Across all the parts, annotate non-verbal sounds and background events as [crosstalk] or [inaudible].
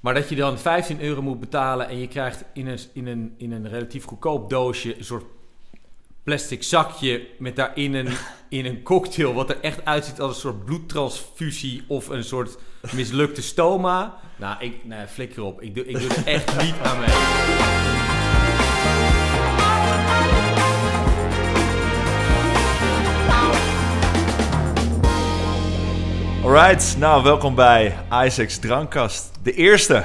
Maar dat je dan 15 euro moet betalen en je krijgt in een, in een, in een relatief goedkoop doosje een soort plastic zakje met daarin een, [laughs] in een cocktail wat er echt uitziet als een soort bloedtransfusie of een soort mislukte stoma. Nou, ik, nee, flikker op. Ik doe, ik doe er echt niet aan mee. Alright, nou welkom bij Isaac's Drankkast. De eerste.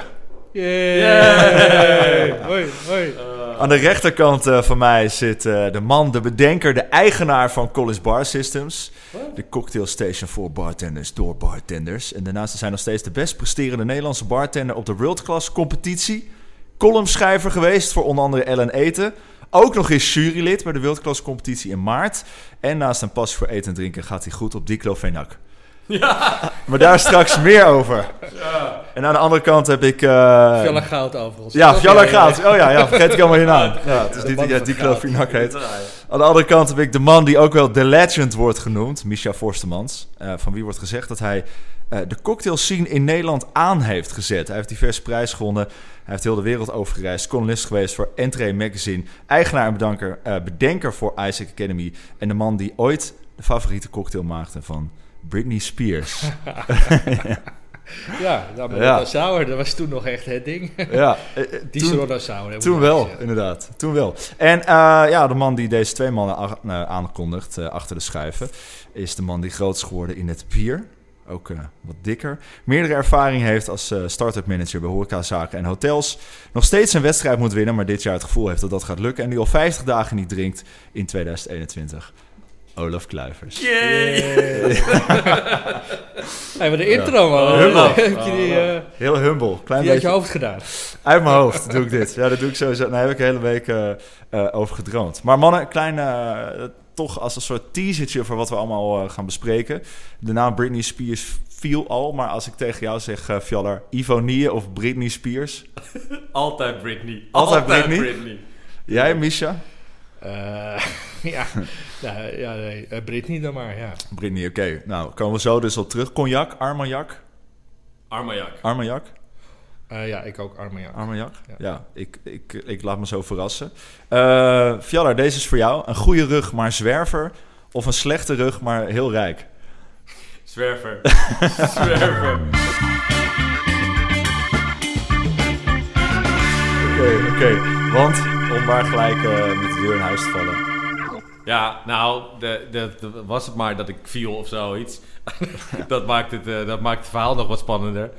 Yay! Hoi, hoi. Aan de rechterkant eh, van mij zit eh, de man, de bedenker, de eigenaar van Collins Bar Systems. De cocktail station voor bartenders door bartenders. En daarnaast is hij nog steeds de best presterende Nederlandse bartender op de World Class competitie. Columnschrijver geweest voor onder andere Ellen Eten. Ook nog eens jurylid bij de World Class competitie in maart. En naast een passie voor eten en drinken gaat hij goed op diclofenac. Ja. Maar daar straks meer over. En aan de andere kant heb ik... eh, Fjalla Goud overigens. ja, Fjalla Goud. Oh ja, ja, vergeet ik allemaal je naam. Ja, het is niet dat jij diclofenac heet. Aan de andere kant heb ik de man die ook wel de legend wordt genoemd, Misha Forstemans. eh, van wie wordt gezegd dat hij eh, de cocktail scene in Nederland aan heeft gezet. Hij heeft diverse prijzen gewonnen. Hij heeft heel de wereld overgereisd. Columnist geweest voor Entree Magazine. Eigenaar en bedanker, eh, bedenker voor Isaac Academy. En de man die ooit de favoriete cocktail maakte van Britney Spears. [laughs] Ja, nou, maar Ja. Dat was toen nog echt het ding. ja, [laughs] eh, eh, Die toen- dat Toen wel, inderdaad. Toen wel. En eh, ja, de man die deze twee mannen eh, aankondigt achter de schuiven... is de man die groot is geworden in het bier. Ook wat dikker. Meerdere ervaring heeft als start-up manager bij horecazaken en hotels. Nog steeds een wedstrijd moet winnen, maar dit jaar het gevoel heeft dat dat gaat lukken. En die al 50 dagen niet drinkt in 2021. Olaf Kluivers. Yay! [laughs] Hey, maar de intro, man. Oh, love. Heb je die, eh, Heel humble. Klein die uit beetje je hoofd gedaan? Uit mijn hoofd doe ik dit. Ja, dat doe ik sowieso. Daar heb ik de hele week eh, eh, over gedroomd. Maar mannen, een klein, eh, toch als een soort teasertje voor wat we allemaal gaan bespreken. De naam Britney Spears viel al, maar als ik tegen jou zeg, uh, Fjaller, Ivonie of Britney Spears. [laughs] Altijd Britney. Altijd Britney? Jij, Misha? Eh, [laughs] ja, ja, ja nee, eh, Britney dan maar, ja. Britney, oké. Nou, komen we zo dus op terug. Cognac, Armagnac? Armagnac. Armagnac? Eh, ja, ik ook, Armagnac. Armagnac? Ja, Ja. ik, ik, ik laat me zo verrassen. Eh Fjaller, deze is voor jou. Een goede rug, maar zwerver. Of een slechte rug, maar heel rijk. Zwerver. [laughs] Zwerver. Oké, oké. Want om maar gelijk eh, met de deur in huis te vallen. Ja, nou, de, de, de- was het maar dat ik viel of zoiets. [laughs] dat, maakt het, eh, dat maakt het verhaal nog wat spannender.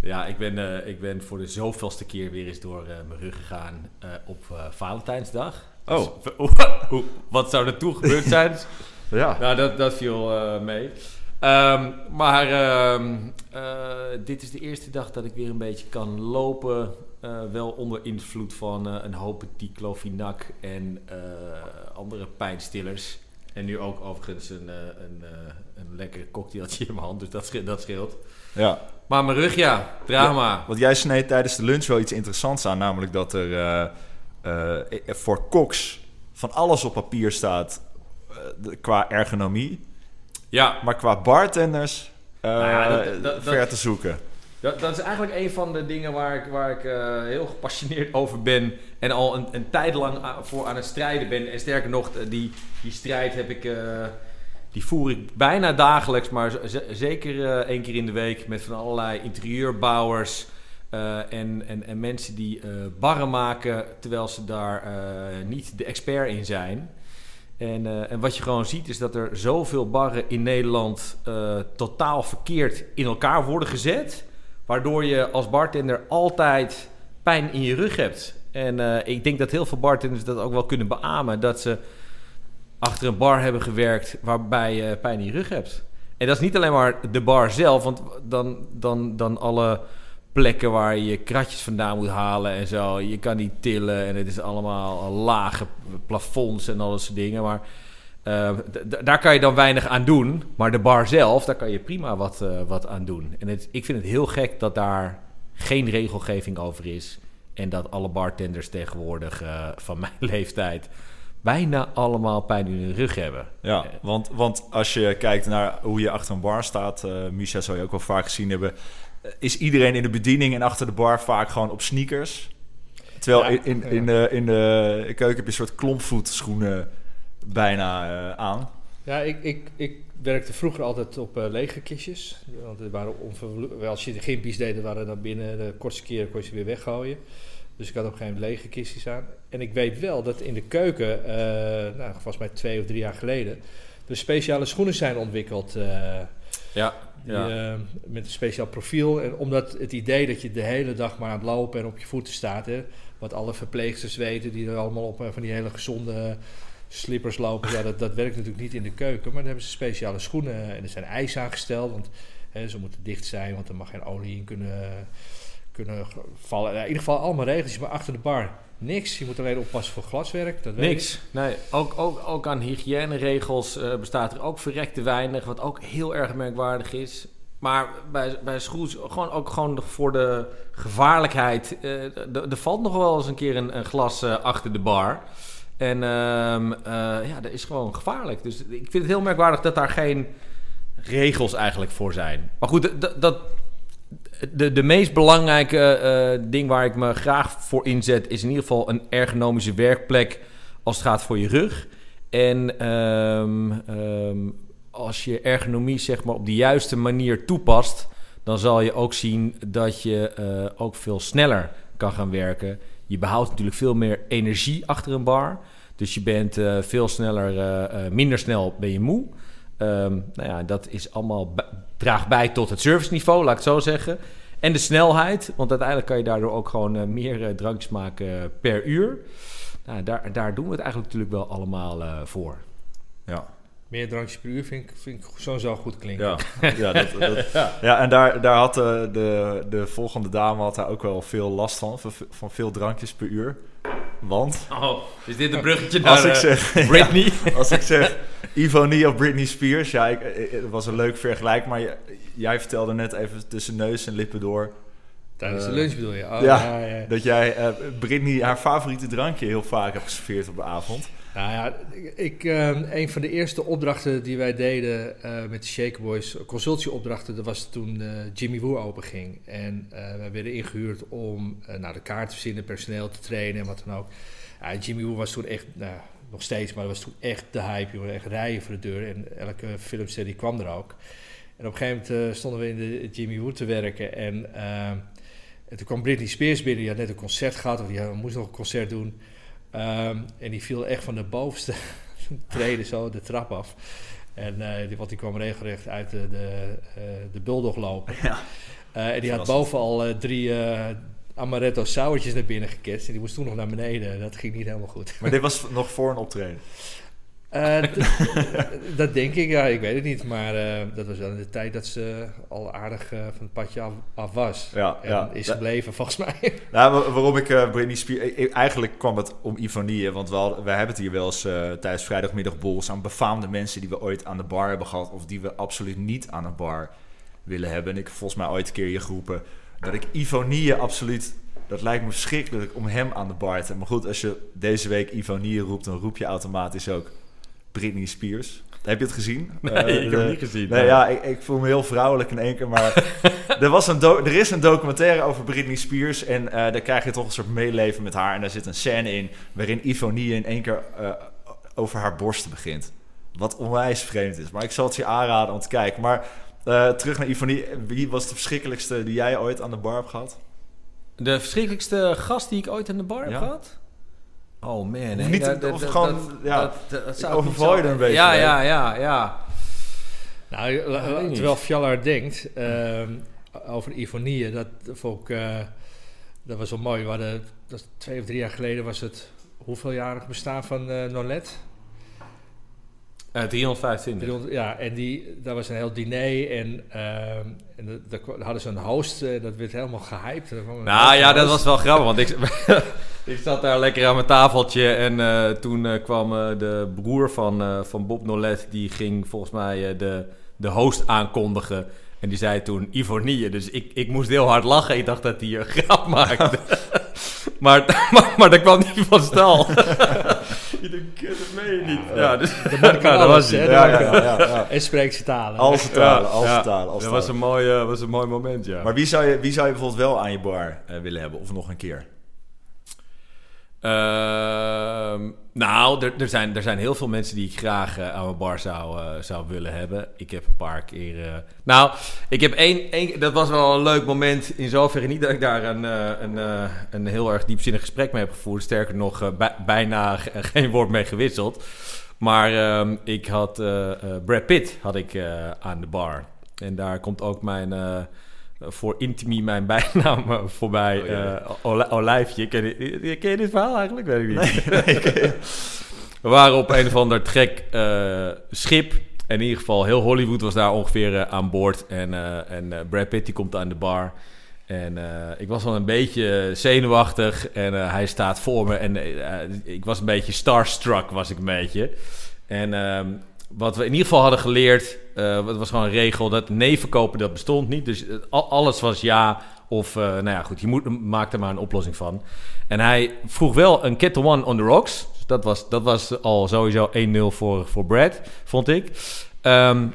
Ja, ik ben, eh, ik ben voor de zoveelste keer weer eens door eh, mijn rug gegaan eh, op eh, Valentijnsdag. Oh. Dus, [laughs] wat zou er toen gebeurd [laughs] zijn? Ja. Nou, dat, dat viel eh, mee. Ehm, maar ehm, eh, dit is de eerste dag dat ik weer een beetje kan lopen. Eh, wel onder invloed van eh, een hoop diclofenac en eh, andere pijnstillers. En nu ook overigens een, een, een lekker cocktailtje in mijn hand, dus dat scheelt. Dat scheelt. ja. Maar mijn rug, ja, drama. Want jij sneed tijdens de lunch wel iets interessants aan. Namelijk dat er voor koks van alles op papier staat de- qua ergonomie. Ja, Maar qua bartenders Nou ja, dat- dat- ver dat- te zoeken. Dat, dat is eigenlijk een van de dingen waar ik, waar ik eh, heel gepassioneerd [laughs] over ben. En al een, een tijd lang a- voor aan het strijden ben. En sterker nog, eh, die, die strijd heb ik, eh, die voer ik bijna dagelijks. Maar zeker eh, één keer in de week met van allerlei interieurbouwers. eh, en, en, en mensen die eh, barren maken terwijl ze daar eh, niet de expert in zijn. En, eh, en wat je gewoon ziet is dat er zoveel barren in Nederland eh, totaal verkeerd in elkaar worden gezet. Waardoor je als bartender altijd pijn in je rug hebt. En eh, ik denk dat heel veel bartenders dat ook wel kunnen beamen. Dat ze achter een bar hebben gewerkt waarbij je pijn in je rug hebt. En dat is niet alleen maar de bar zelf. Want dan, dan, dan alle plekken waar je kratjes vandaan moet halen en zo. Je kan niet tillen en het is allemaal lage plafonds en al dat soort dingen. Maar eh, daar kan je dan weinig aan doen. Maar de bar zelf, daar kan je prima wat, eh, wat aan doen. En het, ik vind het heel gek dat daar geen regelgeving over is. En dat alle bartenders tegenwoordig eh, van [laughs] mijn leeftijd bijna allemaal pijn in hun rug hebben. Ja, want, want als je kijkt naar hoe je achter een bar staat, Misha zou je ook wel vaak gezien hebben. is iedereen in de bediening en achter de bar vaak gewoon op sneakers. Terwijl Ja, in, in, in, de, in de keuken heb je een soort klompvoetschoenen bijna eh, aan. Ja, ik, ik, ik werkte vroeger altijd op eh, lege kistjes. Want er waren als je de gimpies deed, waren dan binnen de kortste keren kon je ze weer weggooien. Dus ik had op een gegeven moment lege kistjes aan. En ik weet wel dat in de keuken, eh nou, volgens mij twee of drie jaar geleden, er speciale schoenen zijn ontwikkeld. eh, Ja, die, ja. met een speciaal profiel. En omdat het idee dat je de hele dag maar aan het lopen en op je voeten staat. Hè, wat alle verpleegsters weten, die er allemaal op van die hele gezonde slippers lopen. Ja, dat, dat werkt natuurlijk niet in de keuken. Maar dan hebben ze speciale schoenen. En er zijn eisen aangesteld. Want hè, ze moeten dicht zijn, want er mag geen olie in kunnen, kunnen vallen. in ieder geval allemaal regels. Maar achter de bar niks. Je moet alleen oppassen voor glaswerk. Dat weet ik. Niks. Nee, ook, ook, ook aan hygiëneregels eh, bestaat er ook verrekte weinig, wat ook heel erg merkwaardig is. Maar bij, bij gewoon ook gewoon voor de gevaarlijkheid. eh, er valt nog wel eens een keer een, een glas eh, achter de bar. En ehm, eh, ja, dat is gewoon gevaarlijk. Dus ik vind het heel merkwaardig dat daar geen regels eigenlijk voor zijn. Maar goed, dat, de, de meest belangrijke eh, ding waar ik me graag voor inzet... is in ieder geval een ergonomische werkplek als het gaat voor je rug. En ehm, ehm, als je ergonomie zeg maar, op de juiste manier toepast... dan zal je ook zien dat je eh, ook veel sneller kan gaan werken. Je behoudt natuurlijk veel meer energie achter een bar... Dus je bent eh, veel sneller, eh, eh, minder snel ben je moe. Ehm, nou ja, dat is allemaal draagt bij tot het serviceniveau, laat ik het zo zeggen. En de snelheid, want uiteindelijk kan je daardoor ook gewoon meer drankjes maken per uur. Nou, daar, daar doen we het eigenlijk natuurlijk wel allemaal voor. Ja. Meer drankjes per uur vind ik, vind ik sowieso goed klinken. Ja, [laughs] ja, dat, dat- ja en daar, daar had de, de, de volgende dame had daar ook wel veel last van, van, van veel drankjes per uur. Want Oh, is dit een bruggetje als ik zeg, [laughs] Britney? als ik zeg Ivonie of Britney Spears, ja, ik, ik- het was een leuk vergelijk, maar jij vertelde net even tussen neus en lippen door Tijdens de Eh, lunch bedoel je? Oh, ja. ja, ja. dat jij eh, Britney haar favoriete drankje heel vaak hebt geserveerd op de avond. Nou ja, ik, eh, een van de eerste opdrachten die wij deden eh, met de Shaker Boys, consultieopdrachten, dat was toen eh, Jimmy Woo openging. En wij werden ingehuurd om uh, nou, de kaart te verzinnen, personeel te trainen en wat dan ook. Jimmy Woo was toen echt, nou, nog steeds, maar dat was toen echt de hype, joh. Echt rijen voor de deur en elke filmster die kwam er ook. En op een gegeven moment stonden we in de Jimmy Woo te werken en, en toen kwam Britney Spears binnen, die had net een concert gehad, of die had- moest nog een concert doen. Ehm, en die viel echt van de bovenste [laughs] treden zo de trap af. En eh, die, want die kwam regelrecht uit de, de, eh, de bulldog lopen. Ja. Eh, en die had boven al drie amaretto sauertjes naar binnen geketst. En die moest toen nog naar beneden. Dat ging niet helemaal goed. Maar dit [laughs] was nog voor een optreden. Eh, [laughs] dat denk ik, ja, ik weet het niet. Maar eh, dat was wel in de tijd dat ze al aardig eh, van het padje af, af was. Ja, en ja. is gebleven, [laughs] volgens mij. Nou, wa- waarom ik Britney Spears... ik- ik- Eigenlijk kwam het om Ivonie, want we, hadden- we hebben het hier wel eens tijdens vrijdagmiddagbols aan befaamde mensen die we ooit aan de bar hebben gehad of die we absoluut niet aan de bar willen hebben. En ik heb volgens mij ooit een keer hier geroepen dat ik Ivonie absoluut... Dat lijkt me verschrikkelijk om hem aan de bar te hebben. Maar goed, als je deze week Ivonie roept, dan roep je automatisch ook Britney Spears. Heb je het gezien? Nee, Eh, ik heb de- het niet gezien. Nee, ja, ik, ik voel me heel vrouwelijk in één keer, maar [laughs] er, was een do- er is een documentaire over Britney Spears en eh, daar krijg je toch een soort meeleven met haar. En daar zit een scène in waarin Ivonie in één keer eh, over haar borsten begint. Wat onwijs vreemd is, maar ik zal het je aanraden om te kijken. Maar eh, terug naar Ivonie, wie was de verschrikkelijkste die jij ooit aan de bar hebt gehad? De verschrikkelijkste gast die ik ooit aan de bar heb Ja. gehad? Oh man. nee, niet- dat- dat- of dat- gewoon, dat- ja, dat- dat- dat zou overval je er een beetje Ja, mee. ja, ja, ja. Nou, terwijl Fjallar denkt ehm, over Ivonie, dat vond ik, eh, dat was wel mooi. We hadden, dat twee of drie jaar geleden was het hoeveeljarig bestaan van eh Nolet? 325. 300 Ja, en die, daar was een heel diner en, ehm, en daar hadden ze een host, eh, dat werd helemaal gehyped. Nou ja, dat was wel grappig, want ik, [laughs] ik zat daar lekker aan mijn tafeltje en eh, toen kwam de broer van, van Bob Nolet, die ging volgens mij de, de host aankondigen. En die zei toen Ivonie, dus ik, ik moest heel hard lachen. Ik dacht dat hij een grap maakte. [laughs] maar, [laughs] maar, maar dat kwam niet van stal. [laughs] dat meen je niet. Ja, dus, de dat alles, was hij. Ja, ja, kan- [laughs] ja, ja. En spreekt ze talen. Al zijn talen, al zijn ja. talen, al zijn Dat was een mooi, was een mooi moment, ja. Maar wie zou, je, wie zou je bijvoorbeeld wel aan je bar eh, willen hebben? Of nog een keer? Ehm, nou, er, er, zijn, er zijn heel veel mensen die ik graag eh, aan mijn bar zou, eh, zou willen hebben. Ik heb een paar keer... eh, nou, ik heb één, één... Dat was wel een leuk moment. In zoverre niet dat ik daar een, een, een heel erg diepzinnig gesprek mee heb gevoerd. Sterker nog, bij- bijna ge- [laughs] geen woord mee gewisseld. Maar ehm, ik had... Brad Pitt had ik aan de bar. En daar komt ook mijn... eh, voor Intimi mijn [laughs] bijnaam eh, voorbij. Oh, ja. eh, Oli- Olijfje. Ken je, ken je dit verhaal eigenlijk? Weet ik niet. [laughs] We waren op een of ander trek schip. En in ieder geval, heel Hollywood was daar ongeveer aan boord. En, en Brad Pitt die komt aan de bar. En ik was al een beetje zenuwachtig. En hij staat voor me. En ik was een beetje starstruck, was ik een beetje. En ehm, wat we in ieder geval hadden geleerd... eh het was gewoon een regel dat nee verkopen, dat bestond niet. Dus eh, al- alles was ja of... eh, nou ja, goed, je moet, maak er maar een oplossing van. En hij vroeg wel een Kettle One on the rocks. Dus dat was, dat was al sowieso 1-0 voor, voor Brad, vond ik. Ehm,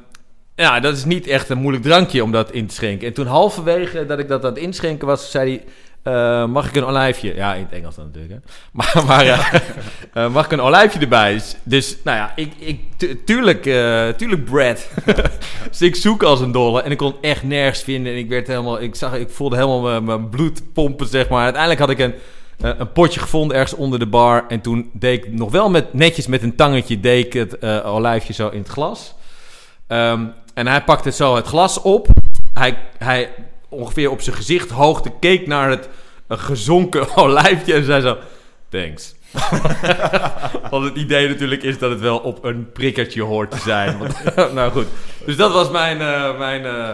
ja, dat is niet echt een moeilijk drankje om dat in te schenken. En toen halverwege dat ik dat aan inschenken was, zei hij... eh, mag ik een olijfje? Ja, in het Engels dan natuurlijk. Hè. [laughs] Maar, maar eh, [laughs] eh, mag ik een olijfje erbij? Dus, dus nou ja, ik, ik, tu- tuurlijk, tuurlijk Brad. [laughs] dus ik zoek als een dolle en ik kon echt nergens vinden. En ik werd helemaal, ik zag, ik voelde helemaal mijn, bloed pompen, zeg maar. Uiteindelijk had ik een, een potje gevonden ergens onder de bar. En toen deed ik nog wel met, netjes met een tangetje, deed ik het olijfje zo in het glas. Ehm, en hij pakte zo het glas op. Hij, hij ongeveer op zijn gezicht hoogte keek naar het eh, gezonken [laughs] olijfje en zei zo... Thanks. [laughs] Want het idee natuurlijk is dat het wel op een prikkertje hoort te zijn. Want, [laughs] nou goed. Dus dat was mijn, eh mijn eh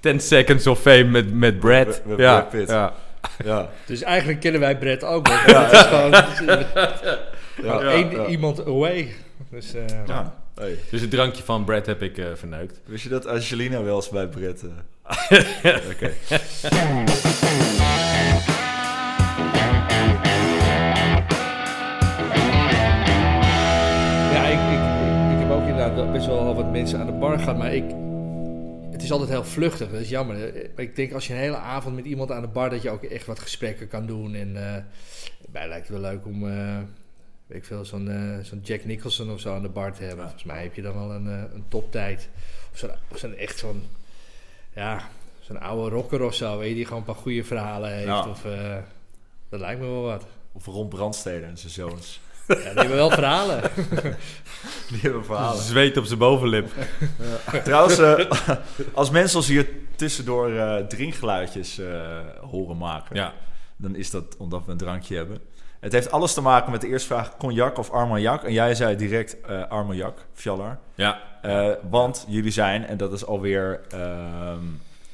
10 seconds of fame met, met Brad. Met- met ja, Brad. Ja. Ja, Dus eigenlijk kennen wij Brett ook nog. Het is gewoon ja, één ja. iemand away. Dus, eh, Ja. Hey. Dus het drankje van Brad heb ik eh, verneukt. Wist je dat Angelina wel eens bij Brett... eh, [laughs] Oké. Ja, ik, ik, ik, heb ook inderdaad best wel wat mensen aan de bar gehad, maar ik, het is altijd heel vluchtig. Dat is jammer. Maar ik denk als je een hele avond met iemand aan de bar, dat je ook echt wat gesprekken kan doen. En eh mij lijkt het wel leuk om, eh, weet ik veel, zo'n eh, zo'n Jack Nicholson of zo aan de bar te hebben. Volgens mij heb je dan wel een, eh, een toptijd. Of zo'n echt zo'n, ja, zo'n oude rocker of zo, weet je, die gewoon een paar goede verhalen heeft. Ja. Of, eh, dat lijkt me wel wat. Of Ron Brandstede en zijn zoons. Ja, die hebben wel verhalen. [laughs] Die hebben verhalen. Zweet op zijn bovenlip. [laughs] Trouwens, als mensen ons hier tussendoor eh, drinkgeluidjes eh, horen maken... Ja. dan is dat omdat we een drankje hebben. Het heeft alles te maken met de eerste vraag, cognac of armagnac. En jij zei direct eh armagnac, Fjallar. Ja. Eh, want jullie zijn, en dat is alweer ehm,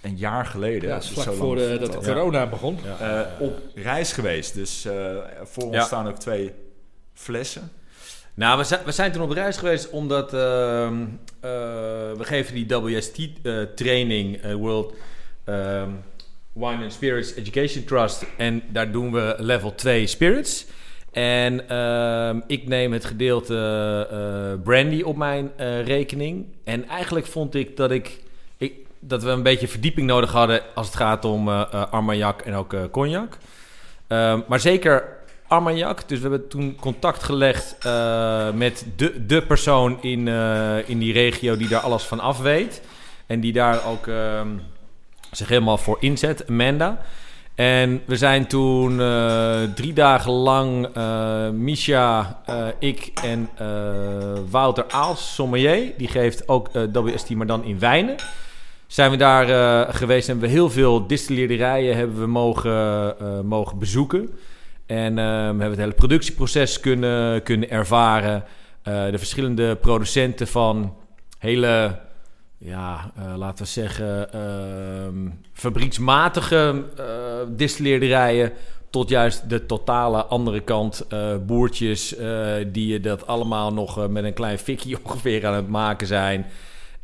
een jaar geleden... Ja, vlak zo lang voor de, voelt dat corona begon. Eh, op reis geweest. Dus eh, voor ons staan ook twee flessen. Nou, we zijn, we zijn toen op reis geweest omdat ehm, eh, we geven die WST-training, eh, World ehm, Wine and Spirits Education Trust. En daar doen we level 2 spirits. En ehm, ik neem het gedeelte eh, brandy op mijn eh, rekening. En eigenlijk vond ik dat ik, dat we een beetje verdieping nodig hadden als het gaat om eh, armagnac en ook cognac. Ehm, maar zeker Armagnac. Dus we hebben toen contact gelegd met de, de persoon in, in die regio die daar alles van af weet. En die daar ook ehm, zich helemaal voor inzet, Amanda. En we zijn toen eh, drie dagen lang, eh Misha, eh, ik en Wouter Aals, sommelier, die geeft ook WST, maar dan in wijnen. Zijn we daar geweest en hebben we heel veel distilleerderijen hebben we mogen, mogen bezoeken. En ehm, hebben het hele productieproces kunnen, kunnen ervaren. De verschillende producenten van hele, ja, eh, laten we zeggen, ehm, fabrieksmatige eh distilleerderijen. Tot juist de totale andere kant. eh, boertjes die je dat allemaal nog met een klein fikje [laughs] ongeveer aan het maken zijn.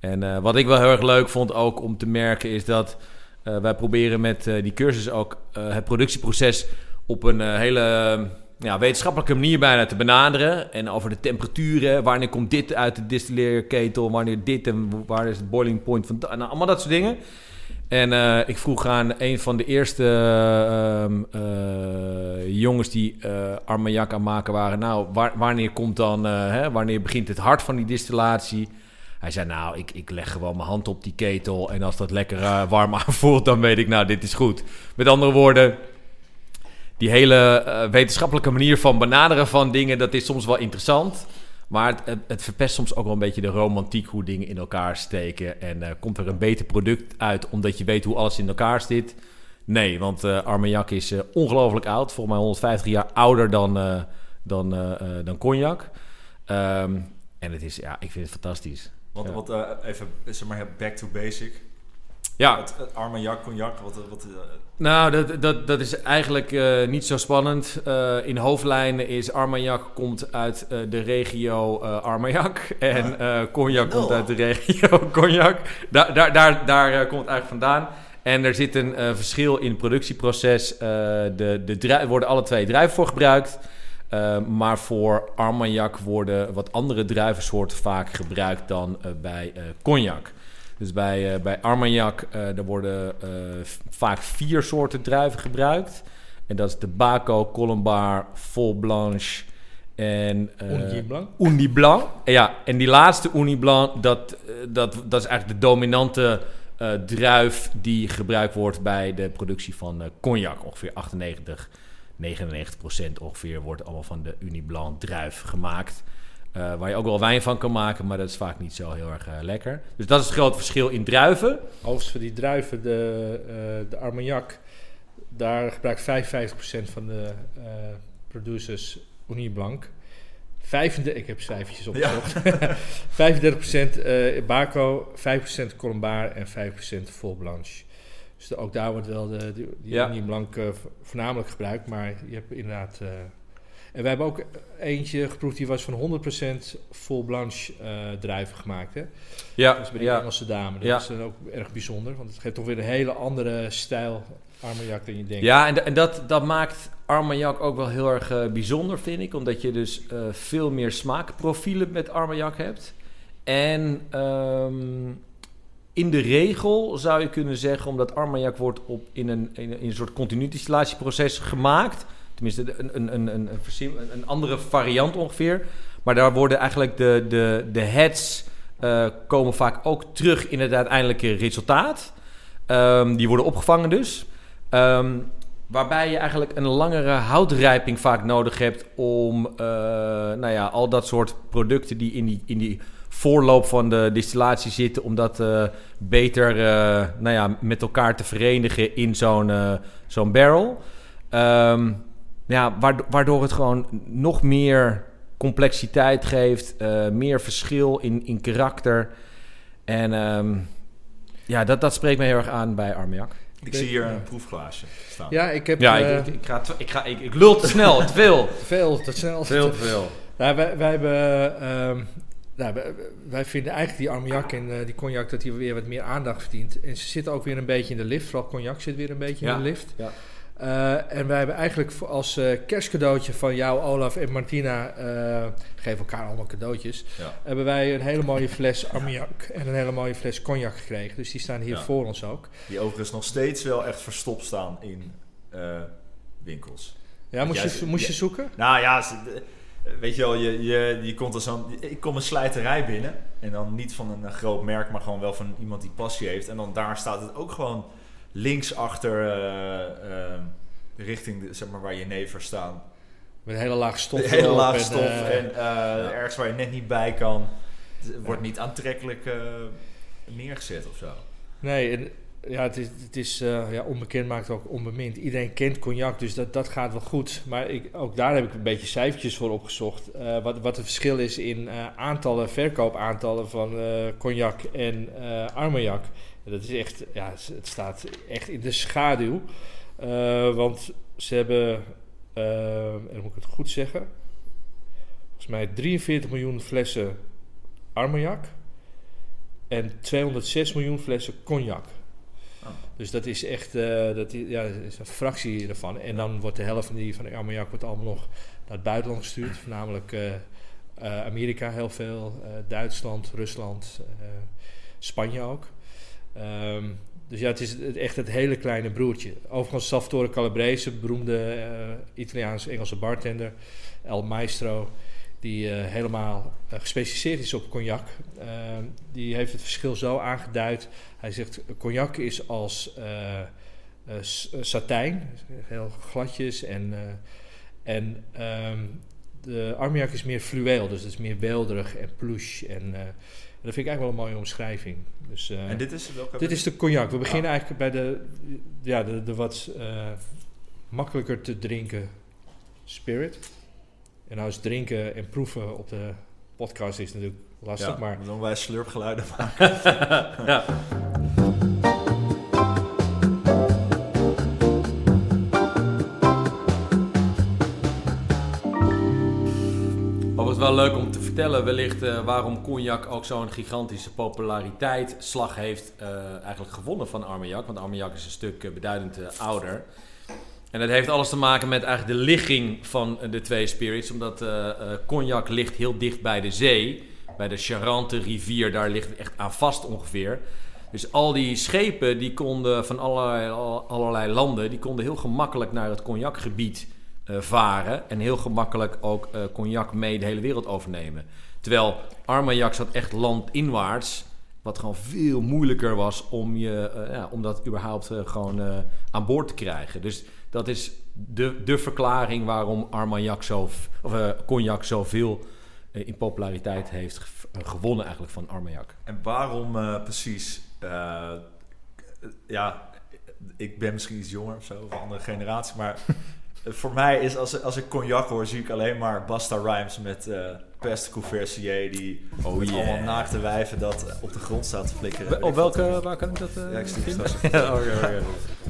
En wat ik wel heel erg leuk vond ook om te merken is dat wij proberen met die cursus ook het productieproces op een hele ja, wetenschappelijke manier bijna te benaderen. En over de temperaturen. Wanneer komt dit uit de distilleerketel? Wanneer dit en waar is het boiling point van... Nou, allemaal dat soort dingen. En uh, ik vroeg aan een van de eerste uh, uh, jongens die Armagnac aan maken waren... Nou, wanneer komt dan... Hè, wanneer begint het hart van die distillatie? Hij zei, nou, ik, ik leg gewoon mijn hand op die ketel... en als dat lekker warm [laughs] aanvoelt, dan weet ik, nou, dit is goed. Met andere woorden die hele uh, wetenschappelijke manier van benaderen van dingen, dat is soms wel interessant. Maar het, het, verpest soms ook wel een beetje de romantiek hoe dingen in elkaar steken. En uh, komt er een beter product uit omdat je weet hoe alles in elkaar zit? Nee, want uh, Armagnac is ongelooflijk oud. Volgens mij 150 jaar ouder dan, dan, dan cognac. Um, en het is, ja, ik vind het fantastisch. Want, ja. wat, even, zeg maar, back to basic. Ja. Het, het Armagnac, cognac, wat... wat nou, dat, dat, dat is eigenlijk uh, niet zo spannend. Uh, in hoofdlijnen is Armagnac komt uit uh, de regio Armagnac. En cognac komt uit de regio [laughs] Cognac. Da daar daar, daar komt het eigenlijk vandaan. En er zit een verschil in het productieproces. de, de worden alle twee druiven voor gebruikt. maar voor Armagnac worden wat andere druivensoorten vaak gebruikt dan bij cognac. Dus bij, uh, bij Armagnac uh, er worden uh, vaak vier soorten druiven gebruikt. En dat is de Baco, Colombard, Vol Blanche en... Blanc. Blanc. Ja, en die laatste Uni Blanc, dat, dat, dat is eigenlijk de dominante druif die gebruikt wordt bij de productie van cognac. Ongeveer 98, 99 procent ongeveer wordt allemaal van de Uni Blanc druif gemaakt. Uh, waar je ook wel wijn van kan maken, maar dat is vaak niet zo heel erg uh, lekker. Dus dat is het grote verschil in druiven. Overigens voor die druiven, de, uh, de Armagnac, daar gebruikt 55% van de producers Uni Blanc. 35, ik heb cijfertjes opgezocht. [laughs] Ja. 35% Baco, 5% Colombard en 5% Vol Blanche. Dus de, ook daar wordt wel de, de die ja. Uni Blanc voornamelijk gebruikt, maar je hebt inderdaad... En we hebben ook eentje geproefd, die was van 100% vol blanche uh, druiven gemaakt. Hè? Ja. Dat is bij de ja. Engelse dame. Dat ja. is dan ook erg bijzonder, want het geeft toch weer een hele andere stijl Armagnac dan je denkt. Ja, en, en dat, dat maakt Armagnac ook wel heel erg uh, bijzonder, vind ik. Omdat je dus uh, veel meer smaakprofielen met Armagnac hebt. En um, in de regel zou je kunnen zeggen, omdat Armagnac wordt op, in, een, in, in een soort continu distillatieproces gemaakt Tenminste, een, een, een, een, andere variant ongeveer. Maar daar worden eigenlijk de, de, de heads uh, komen vaak ook terug in het uiteindelijke resultaat. Um, die worden opgevangen dus. Um, waarbij je eigenlijk een langere houtrijping vaak nodig hebt om uh, nou ja, al dat soort producten die in die, in die voorloop van de distillatie zitten, om dat uh, beter nou ja, met elkaar te verenigen in zo'n zo'n barrel. Um, ja, waardoor het gewoon nog meer complexiteit geeft, uh, meer verschil in, in karakter. En um, ja, dat, dat spreekt me heel erg aan bij Armagnac. Ik zie hier een proefglaasje staan. Ja, ik heb... Ja, uh, ik, ik, ik, ga ik, ga, ik, ik lul te snel, te veel. te [laughs] veel, te snel. Veel te veel. Nou, wij, wij hebben... Um, nou, wij, wij, vinden eigenlijk die Armagnac en uh, die cognac dat die weer wat meer aandacht verdient. En ze zitten ook weer een beetje in de lift. Vooral cognac zit weer een beetje ja. in de lift. Ja. Uh, en wij hebben eigenlijk als uh, kerstcadeautje van jou, Olaf en Martina, uh, geven elkaar allemaal cadeautjes, ja. hebben wij een hele mooie fles Armagnac en een hele mooie fles cognac gekregen. Dus die staan hier Ja. voor ons ook. Die overigens nog steeds wel echt verstopt staan in eh, winkels. Ja, moest, je, moest je zoeken? Nou ja, weet je wel, je, je, je komt er zo'n... Ik kom een slijterij binnen. En dan niet van een, eh, groot merk, maar gewoon wel van iemand die passie heeft. En dan daar staat het ook gewoon links achter, eh, eh, richting de, zeg maar, waar je never staan. Met een hele laag stof. Een hele laag en, stof eh, en eh, ergens waar je net niet bij kan. Het wordt niet aantrekkelijk neergezet of zo. Nee, en, ja, het is, het is ja, onbekend maakt ook onbemind. Iedereen kent cognac, dus dat, dat gaat wel goed. Maar ik, ook daar heb ik een beetje cijfertjes voor opgezocht. Eh, wat, wat het verschil is in aantallen, verkoopaantallen van cognac en Armagnac. Dat is echt, ja, het staat echt in de schaduw. Eh, want ze hebben, eh, en moet ik het goed zeggen, volgens mij 43 miljoen flessen Armagnac en 206 miljoen flessen cognac. Oh. Dus dat is echt uh, dat, ja, is een fractie ervan. En dan wordt de helft van, die, van de ammoniak wordt allemaal nog naar het buitenland gestuurd. Voornamelijk uh, uh, Amerika heel veel, Duitsland, Rusland, Spanje ook. Um, dus ja, het is echt het hele kleine broertje. Overigens, Salvatore Calabrese, beroemde Italiaans-Engelse bartender, El Maestro die uh, helemaal uh, gespecialiseerd is op cognac. Uh, die heeft het verschil zo aangeduid. Hij zegt, cognac is als satijn, heel gladjes. En, en um, de armiak is meer fluweel, dus het is meer welderig en plush. En dat vind ik eigenlijk wel een mooie omschrijving. Dus, en dit is welke? Dit is de cognac. We beginnen ah. eigenlijk bij de, ja, de, de wat makkelijker te drinken spirit. En nou is drinken en proeven op de podcast is natuurlijk lastig, ja, maar... Dan wij slurpgeluiden maken. [laughs] ja. Overigens wel leuk om te vertellen wellicht uh, waarom cognac ook zo'n gigantische populariteit slag heeft uh, eigenlijk gewonnen van Armagnac. Want Armagnac is een stuk uh, beduidend ouder. En dat heeft alles te maken met eigenlijk de ligging van de twee spirits. Omdat cognac ligt heel dicht bij de zee. Bij de Charente rivier, daar ligt het echt aan vast ongeveer. Dus al die schepen die konden van allerlei, allerlei landen, die konden heel gemakkelijk naar het cognacgebied varen. En heel gemakkelijk ook uh, cognac mee de hele wereld overnemen. Terwijl Armagnac zat echt landinwaarts. Wat gewoon veel moeilijker was om, je, uh, ja, om dat überhaupt gewoon aan boord te krijgen. Dus dat is de, de verklaring waarom Armagnac zo, of, cognac zoveel in populariteit heeft eh, gewonnen eigenlijk van Armagnac. En waarom uh, precies? ja, ik ben misschien iets jonger of zo, of een andere generatie, maar [laughs] voor mij is als, als ik cognac hoor, zie ik alleen maar Basta Rhymes met uh, Peste Couversier die oh, met yeah. allemaal naakte wijven dat op de grond staat te flikkeren. Op welke, waar kan ik dat uh, ja, ik vinden? [laughs] ja, okay, okay.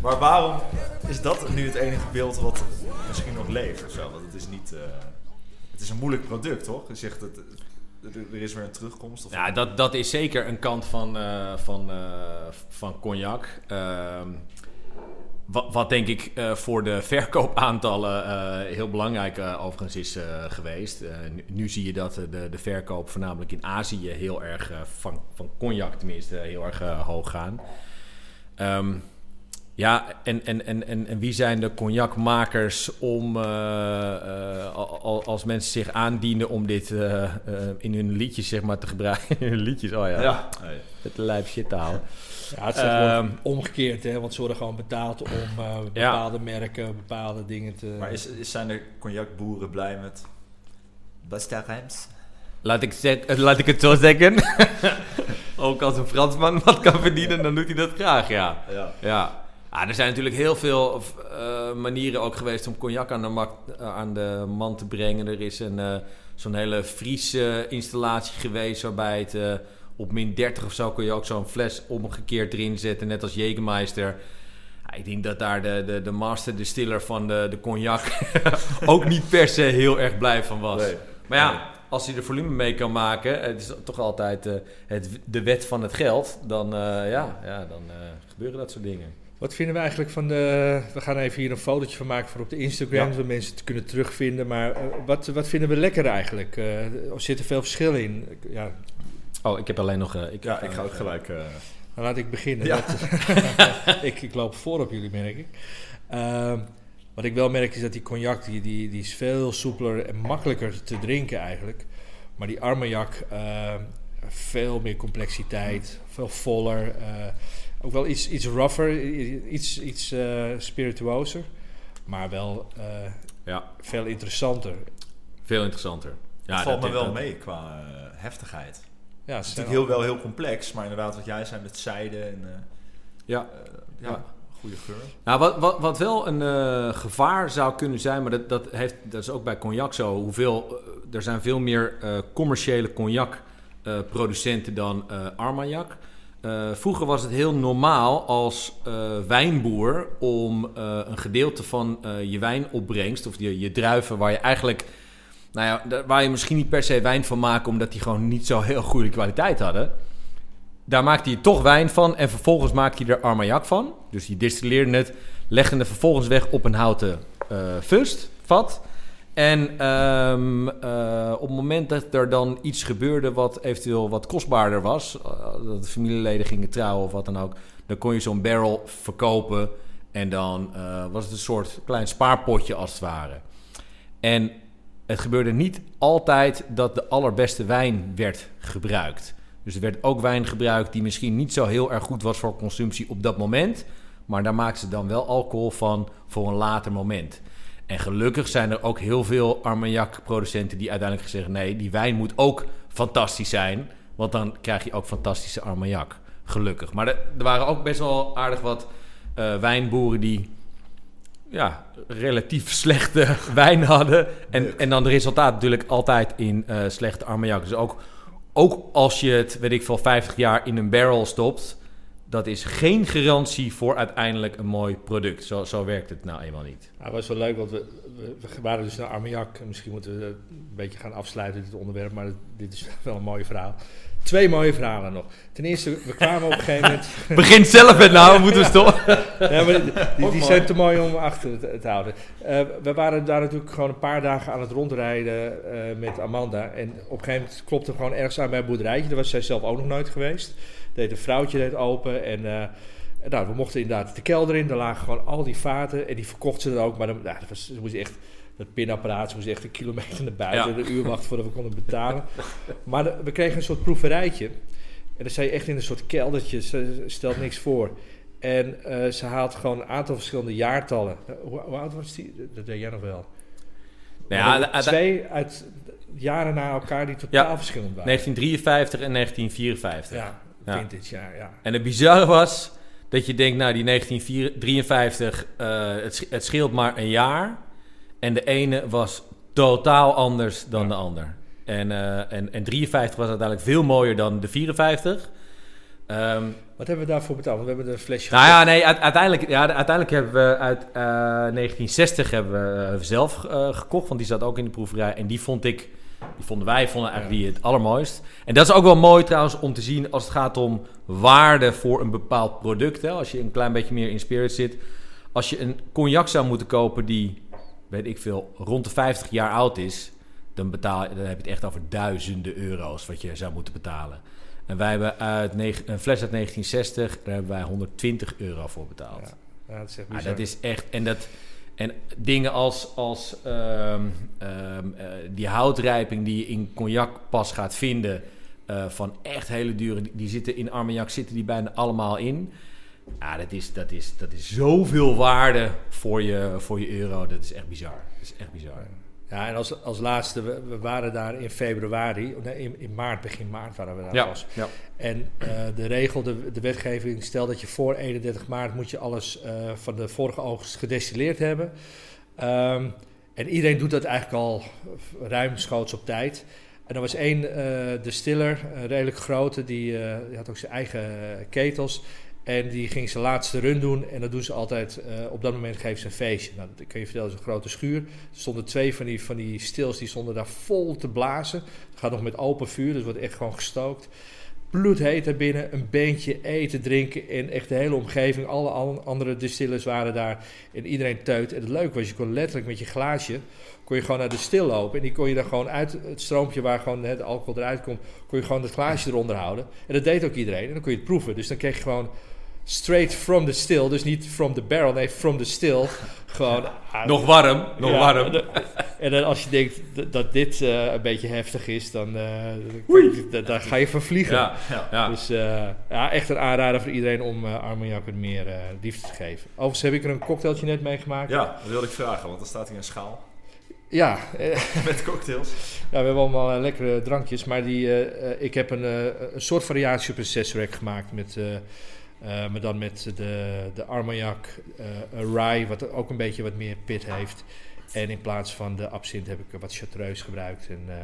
Maar waarom is dat nu het enige beeld wat misschien nog leeft of zo? Want het is niet... Uh, het is een moeilijk product, toch? Je zegt dat er is weer een terugkomst. Of ja, dat, dat is zeker een kant van, uh, van, uh, van cognac. Uh, wat, wat, denk ik uh, voor de verkoopaantallen uh, heel belangrijk uh, overigens is geweest. Nu, nu, zie je dat de, de verkoop voornamelijk in Azië heel erg, van, van cognac tenminste, heel erg hoog gaan. Um, ja, en, en, en, en, en wie zijn de cognacmakers om, als mensen zich aandienen om dit in hun liedjes zeg maar, te gebruiken? [laughs] in hun liedjes, oh ja. ja. Het lijp shit te houden. Ja, het is um, omgekeerd, hè, want ze worden gewoon betaald om uh, bepaalde ja. merken, bepaalde dingen te... Maar is, is, zijn de cognacboeren blij met Basta Rijms? Laat ik, zeg, laat ik het zo zeggen. [laughs] Ook als een Fransman wat kan verdienen, dan doet hij dat graag, ja. Ja. ja. Ah, er zijn natuurlijk heel veel uh, manieren ook geweest om cognac aan de, uh, aan de man te brengen. Er is een, uh, zo'n hele Friese installatie geweest waarbij het op min 30 of zo kun je ook zo'n fles omgekeerd erin zetten, net als Jägermeister. Ik denk dat daar de, de, de master distiller van de, de cognac [laughs] ook niet per se heel erg blij van was. Nee. Maar ja, als hij de volume mee kan maken, het is toch altijd het, de wet van het geld, dan, ja, ja, dan gebeuren dat soort dingen. Wat vinden we eigenlijk van de. We gaan even hier een fotootje van maken voor op de Instagram, ja. zodat mensen het kunnen terugvinden. Maar wat, wat vinden we lekker eigenlijk? er zit er veel verschil in. Ja, Oh, ik heb alleen nog... Uh, ik, ja, ik ga ook gelijk... Uh... Dan laat ik beginnen. Ja. Dat, [laughs] ik, ik, loop voor op jullie, merk ik. Uh, wat ik wel merk is dat die cognac, die, die, die is veel soepeler en makkelijker te drinken eigenlijk. Maar die Armagnac, ehm, veel meer complexiteit, veel voller. Eh, ook wel iets, iets rougher, iets, iets uh, spirituoser. Maar wel ja. veel interessanter. Veel interessanter. Ja, het valt me wel mee qua heftigheid. Ja, het is natuurlijk heel, wel heel complex, maar inderdaad wat jij zei met zijde en uh, ja. Uh, ja, goede geur. Nou, wat, wat, wat wel een uh, gevaar zou kunnen zijn, maar dat, dat, heeft, dat is ook bij cognac zo. Hoeveel, er zijn veel meer commerciële cognac producenten dan Armagnac. Vroeger was het heel normaal als wijnboer om een gedeelte van je wijnopbrengst, of je, je druiven waar je eigenlijk nou ja, waar je misschien niet per se wijn van maken, omdat die gewoon niet zo heel goede kwaliteit hadden. daar maakte hij toch wijn van en vervolgens maakte hij er Armagnac van. Dus die distilleerde het, legde het vervolgens weg op een houten uh, fust, vat. En ehm, eh, op het moment dat er dan iets gebeurde wat eventueel wat kostbaarder was, uh, dat de familieleden gingen trouwen of wat dan ook, dan kon je zo'n barrel verkopen en dan was het een soort klein spaarpotje als het ware. En het gebeurde niet altijd dat de allerbeste wijn werd gebruikt. Dus er werd ook wijn gebruikt die misschien niet zo heel erg goed was voor consumptie op dat moment. Maar daar maakten ze dan wel alcohol van voor een later moment. En gelukkig zijn er ook heel veel Armagnac-producenten die uiteindelijk zeggen: nee, die wijn moet ook fantastisch zijn. Want dan krijg je ook fantastische Armagnac. Gelukkig. Maar er, er waren ook best wel aardig wat uh, wijnboeren die ja, relatief slechte [laughs] wijn hadden. En, en dan de resultaat natuurlijk altijd in uh, slechte Armagnac. Dus ook, ook als je het, weet ik veel, 50 jaar in een barrel stopt... dat is geen garantie voor uiteindelijk een mooi product. Zo, zo werkt het nou eenmaal niet. Nou, was wel leuk, want we, we, waren dus naar Armagnac. Misschien moeten we een beetje gaan afsluiten, dit onderwerp. Maar dit is [laughs] wel een mooi verhaal. Twee mooie verhalen nog. Ten eerste, we kwamen op een gegeven moment... [laughs] Begin zelf met nou, moeten we stoppen. [laughs] ja, maar die, die, zijn te mooi om achter te, te houden. Uh, we waren daar natuurlijk gewoon een paar dagen aan het rondrijden uh, met Amanda. En op een gegeven moment klopte gewoon ergens aan bij een boerderijtje. Daar was zij zelf ook nog nooit geweest. Deed een vrouwtje deed open en... Uh, nou, we mochten inderdaad de kelder in. Daar lagen gewoon al die vaten. En die verkocht ze dan ook. Maar dan, nou, dat was, ze moest echt dat pinapparaat. Moest echt een kilometer naar buiten, ja. een uur wachten voordat we konden betalen. maar de, we kregen een soort proeverijtje. En dan zei je echt in een soort keldertje, ze stelt niks voor. En uh, ze haalt gewoon een aantal verschillende jaartallen. Hoe, hoe, oud was die? Dat deed jij nog wel. Nou ja, twee uit jaren na elkaar die totaal ja, verschillend waren. 1953 en 1954. Ja, vintage jaar, ja. En het bizarre was dat je denkt, nou die 1953, uh, het, het scheelt maar een jaar. En de ene was totaal anders dan de ander. En, uh, en, en 53 was uiteindelijk veel mooier dan de 54. Um, Wat hebben we daarvoor betaald? Want we hebben een flesje. Nou ja, nee, uiteindelijk, ja, uiteindelijk hebben we uit uh, 1960 hebben we uh, zelf uh, gekocht, want die zat ook in de proeverij. En die vond ik, die vonden wij, vonden eigenlijk ja. die het allermooist. En dat is ook wel mooi trouwens om te zien als het gaat om waarde voor een bepaald product. Hè. Als je een klein beetje meer in spirit zit. Als je een cognac zou moeten kopen die weet ik veel, rond de 50 jaar oud is, dan, betaal, dan heb je het echt over duizenden euro's wat je zou moeten betalen. En wij hebben uit een fles uit 1960, daar hebben wij 120 euro voor betaald. Ja, ja dat is echt ah, dat is echt, en dat... En dingen als, als um, um, uh, die houtrijping die je in cognac pas gaat vinden... Uh, van echt hele dure... Die zitten in Armagnac zitten die bijna allemaal in. Ja, dat is, dat is, dat is zoveel waarde voor je, voor je euro. Dat is echt bizar. Dat is echt bizar. Ja, en als, als laatste, we, we waren daar in februari, nee, in, in maart, begin maart waren we daar ja, pas. Ja. En uh, de regel, de, de wetgeving stelt dat je voor 31 maart moet je alles uh, van de vorige oogst gedestilleerd hebben. Um, en iedereen doet dat eigenlijk al ruimschoots op tijd. En er was één uh, distiller, een redelijk grote, die, die had ook zijn eigen ketels. En die ging zijn laatste run doen. En dat doen ze altijd. Uh, op dat moment geven ze een feestje. Nou, dat kun je vertellen, het is een grote schuur. Er stonden twee van die, van die stils, die stonden daar vol te blazen. Het gaat nog met open vuur, dus wordt echt gewoon gestookt. Bloedheet daar binnen, een beentje eten, drinken. En echt de hele omgeving, alle andere distillers waren daar. En iedereen teut. En het leuke was, je kon letterlijk met je glaasje kon je gewoon naar de stil lopen. En die kon je dan gewoon uit het stroompje waar gewoon de alcohol eruit komt, kon je gewoon het glaasje eronder houden. En dat deed ook iedereen. En dan kon je het proeven. Dus dan kreeg je gewoon straight from the still. Dus niet from the barrel, nee, from the still. Gewoon... nog warm, nog ja, warm. En dan als je denkt dat dit uh, een beetje heftig is, dan, uh, dan, ga je vervliegen. Ja, ja, ja. Dus uh, ja, echt een aanrader voor iedereen om Armagnac wat meer liefde te geven. Overigens heb ik er een cocktailtje net meegemaakt. Ja, dat wilde ik vragen, want er staat hier een schaal. Ja. [laughs] Met cocktails. Ja, we hebben allemaal lekkere drankjes, maar die, ik heb een, een soort variatie op een sesrack gemaakt met... Uh, maar dan met de, de Armagnac uh, rye, wat ook een beetje wat meer pit heeft. En in plaats van de absint heb ik wat chartreuse gebruikt. En uh,